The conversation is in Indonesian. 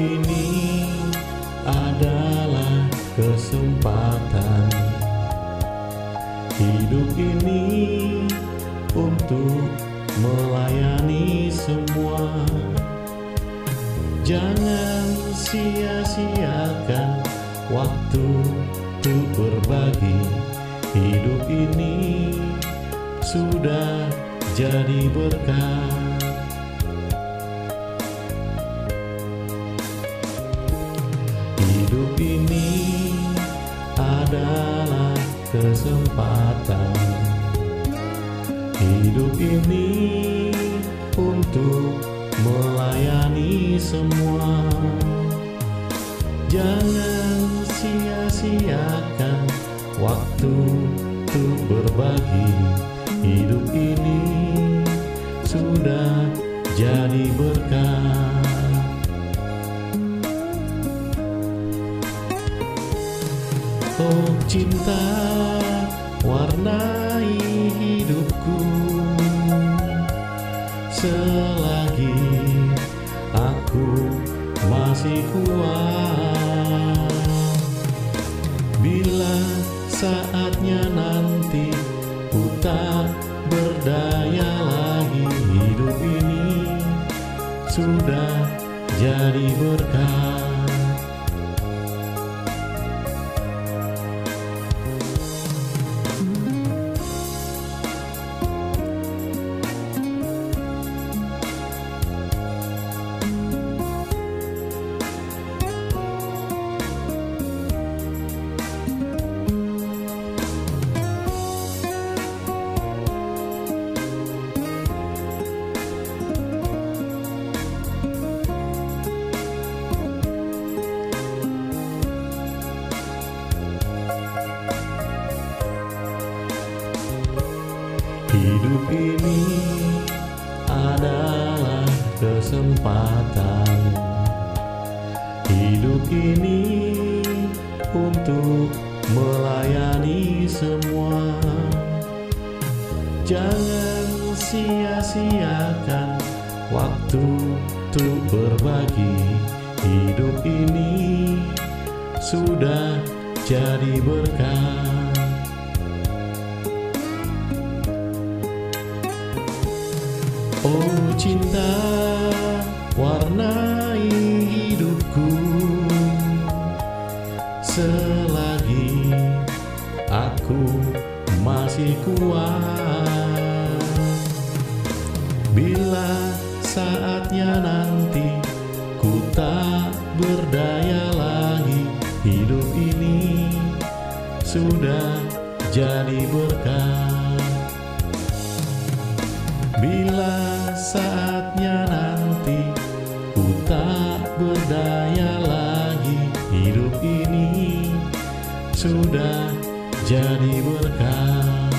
ini adalah kesempatan Hidup ini untuk melayani semua. Jangan sia-siakan waktu untuk berbagi. Hidup ini sudah jadi berkah Hidup ini adalah kesempatan. Hidup ini untuk melayani semua. Jangan sia-siakan waktu untuk berbagi. Hidup ini sudah jadi berkah Cinta warnai hidupku. Selagi aku masih kuat. Bila saatnya nanti ku tak berdaya lagi Hidup ini sudah jadi berkah Hidup ini adalah kesempatan. Hidup ini untuk melayani semua. Jangan sia-siakan waktu untuk berbagi. Hidup ini sudah jadi berkah Oh cinta warnai hidupku. Selagi aku masih kuat. Bila saatnya nanti ku tak berdaya lagi Hidup ini sudah jadi berkah Bila saatnya nanti ku tak berdaya lagi Hidup ini sudah jadi berkah